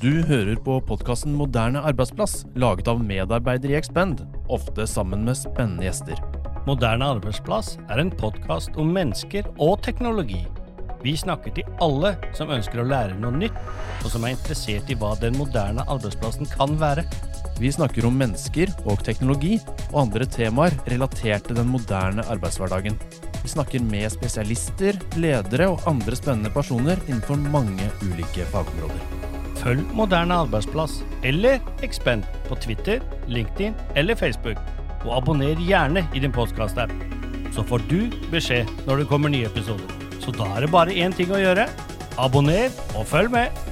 Du hører på podkasten Moderne arbeidsplass, laget av medarbeidere i Expend, ofte sammen med spennende gjester. Moderne arbeidsplass er en podkast om mennesker og teknologi. Vi snakker til alle som ønsker å lære noe nytt, og som er interessert i hva den moderne arbeidsplassen kan være. Vi snakker om mennesker og teknologi, og andre temaer relatert til den moderne arbeidshverdagen. Vi snakker med spesialister, ledere og andre spennende personer innenfor mange ulike fagområder. Følg Moderne arbeidsplass eller Expend på Twitter, LinkedIn eller Facebook. Og abonner gjerne i din podkast-app, så får du beskjed når det kommer nye episoder. Så da er det bare én ting å gjøre. Abonner og følg med!